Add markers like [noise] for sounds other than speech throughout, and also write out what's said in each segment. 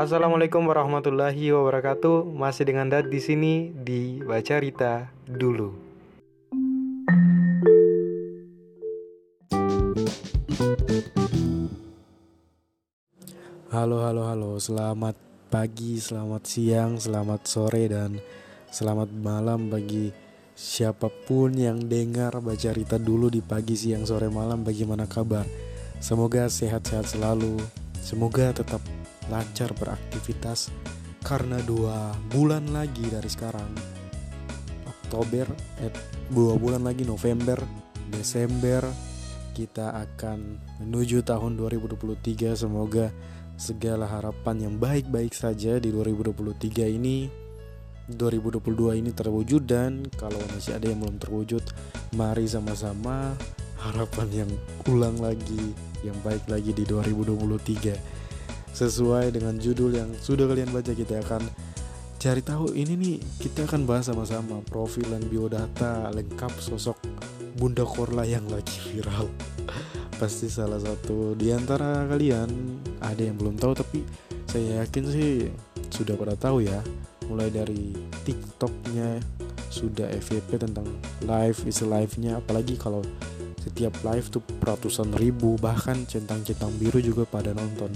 Assalamualaikum warahmatullahi wabarakatuh. Masih dengan Dad di sini di Baca Rita dulu. Halo, halo, halo. Selamat pagi, selamat siang, selamat sore dan selamat malam bagi siapa pun yang dengar Baca Rita dulu di pagi, siang, sore, malam. Bagaimana kabar? Semoga sehat-sehat selalu. Semoga tetap lancar beraktivitas karena dua bulan lagi dari sekarang. Oktober eh, dua bulan lagi November Desember. Kita akan menuju tahun 2023 semoga segala harapan yang baik-baik saja di 2023 ini 2022 ini terwujud. Dan kalau masih ada yang belum terwujud mari sama-sama harapan yang ulang lagi yang baik lagi di 2023 sesuai dengan judul yang sudah kalian baca kita akan cari tahu ini nih kita akan bahas sama-sama profil dan biodata lengkap sosok Bunda Korla yang lagi viral. [laughs] Pasti salah satu di antara kalian ada yang belum tahu tapi saya yakin sih sudah pada tahu ya. Mulai dari TikToknya sudah FYP tentang live is live-nya. Apalagi kalau setiap live tuh ratusan ribu bahkan centang-centang biru juga pada nonton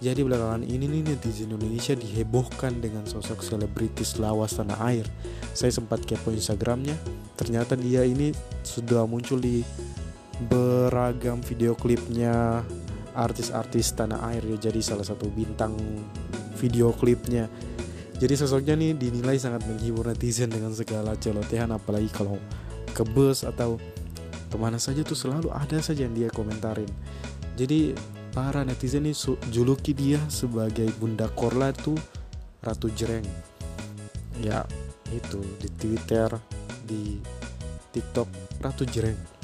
jadi belakangan ini nih netizen Indonesia dihebohkan dengan sosok selebritis lawas tanah air. Saya sempat kepo Instagramnya, ternyata dia ini sudah muncul di beragam video klipnya artis-artis tanah air ya jadi salah satu bintang video klipnya jadi sosoknya nih dinilai sangat menghibur netizen dengan segala celotehan apalagi kalau ke bus atau ke mana saja tuh selalu ada saja yang dia komentarin jadi para netizen ini juluki dia sebagai Bunda Korla itu Ratu Jreng ya itu di Twitter di TikTok Ratu Jreng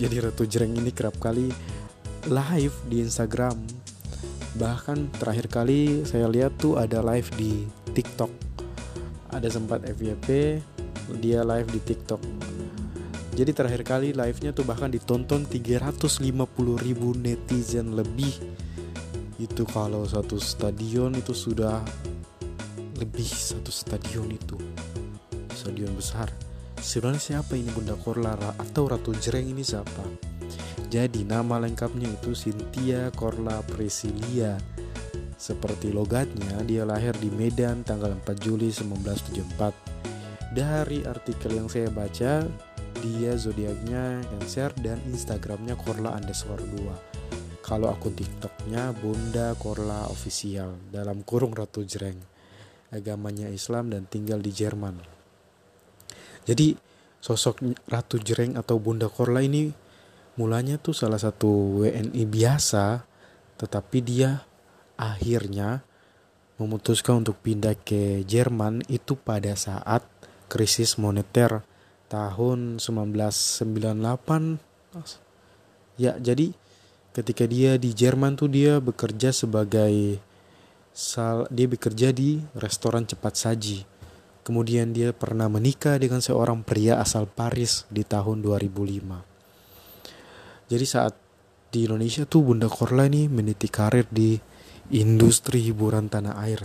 jadi Ratu Jreng ini kerap kali live di Instagram. Bahkan terakhir kali saya lihat tuh ada live di TikTok. Ada sempat FYP dia live di TikTok jadi terakhir kali live-nya tuh bahkan ditonton 350 ribu netizen lebih. Itu kalau satu stadion itu sudah lebih satu stadion itu. Stadion besar. Sebenarnya siapa ini Bunda Korla atau Ratu Jreng ini siapa? Jadi nama lengkapnya itu Cynthia Korla Presilia. Seperti logatnya, dia lahir di Medan tanggal 4 Juli 1974. Dari artikel yang saya baca, dia zodiaknya Cancer dan Instagramnya Korla underscore 2 kalau akun TikToknya Bunda Korla Official dalam kurung Ratu Jreng. Agamanya Islam dan tinggal di Jerman. Jadi sosok Ratu Jreng atau Bunda Korla ini mulanya tuh salah satu WNI biasa tetapi dia akhirnya memutuskan untuk pindah ke Jerman itu pada saat krisis moneter tahun 1998 ya jadi ketika dia di Jerman tuh dia bekerja sebagai sal dia bekerja di restoran cepat saji. Kemudian dia pernah menikah dengan seorang pria asal Paris di tahun 2005 jadi saat di Indonesia tuh Bunda Korla ini meniti karir di industri hiburan tanah air.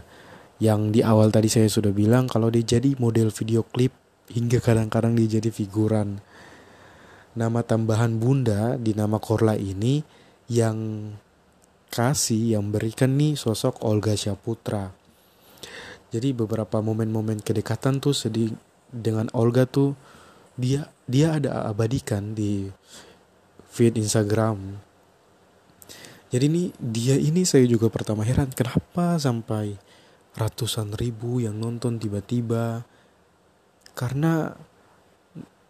Yang di awal tadi saya sudah bilang kalau dia jadi model video klip hingga kadang-kadang dia jadi figuran. Nama tambahan bunda di nama Korla ini yang kasih yang berikan nih sosok Olga Syaputra. Jadi beberapa momen-momen kedekatan tuh sedih dengan Olga tuh dia dia ada abadikan di feed Instagram. Jadi ini dia ini saya juga pertama heran kenapa sampai ratusan ribu yang nonton tiba-tiba karena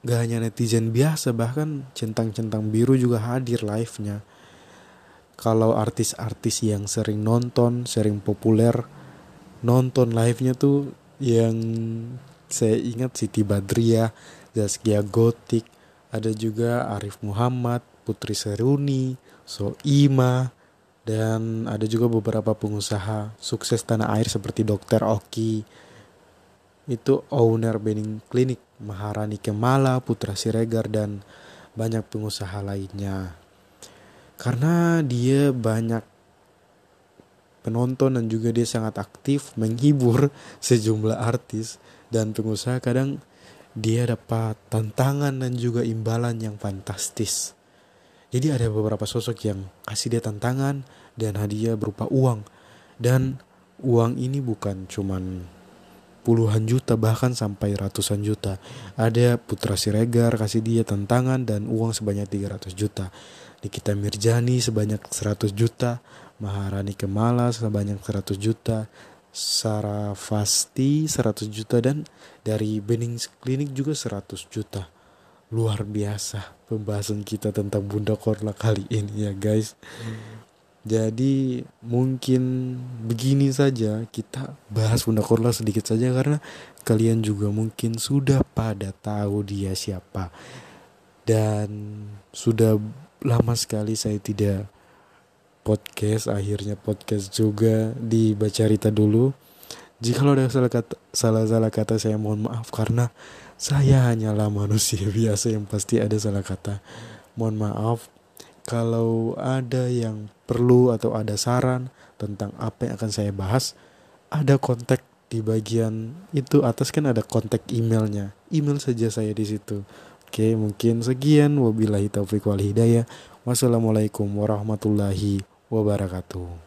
gak hanya netizen biasa bahkan centang-centang biru juga hadir live-nya. Kalau artis-artis yang sering nonton sering populer nonton live-nya tuh yang saya ingat Siti Badriah Zaskia Gotik ada juga Arif Muhammad Putri Seruni Soima dan ada juga beberapa pengusaha sukses tanah air seperti Dokter Oki itu owner Bening Clinic, Maharani Kemala, Putra Siregar dan banyak pengusaha lainnya. Karena dia banyak penonton dan juga dia sangat aktif menghibur [laughs] sejumlah artis dan pengusaha kadang dia dapat tantangan dan juga imbalan yang fantastis. Jadi ada beberapa sosok yang kasih dia tantangan dan hadiah berupa uang. Dan uang ini bukan cuman puluhan juta bahkan sampai ratusan juta. Ada Putra Siregar kasih dia tantangan dan uang sebanyak 300 juta. Nikita Mirjani sebanyak 100 juta, Maharani Kemala sebanyak 100 juta, Sarah Fasti 100 juta dan dari Bening Klinik juga 100 juta. Luar biasa pembahasan kita tentang Bunda Korla kali ini ya guys. Jadi mungkin begini saja kita bahas Bunda Korla sedikit saja karena kalian juga mungkin sudah pada tahu dia siapa. Dan sudah lama sekali saya tidak podcast akhirnya podcast juga di Bacarita dulu. Jika ada salah kata salah salah kata saya mohon maaf karena saya hanyalah manusia [laughs] biasa yang pasti ada salah kata. Mohon maaf kalau ada yang perlu atau ada saran tentang apa yang akan saya bahas ada kontak di bagian itu atas kan ada kontak emailnya. Email saja saya di situ. Oke mungkin sekian. Wabillahi taufiq wal hidayah. Wassalamualaikum warahmatullahi wabarakatuh.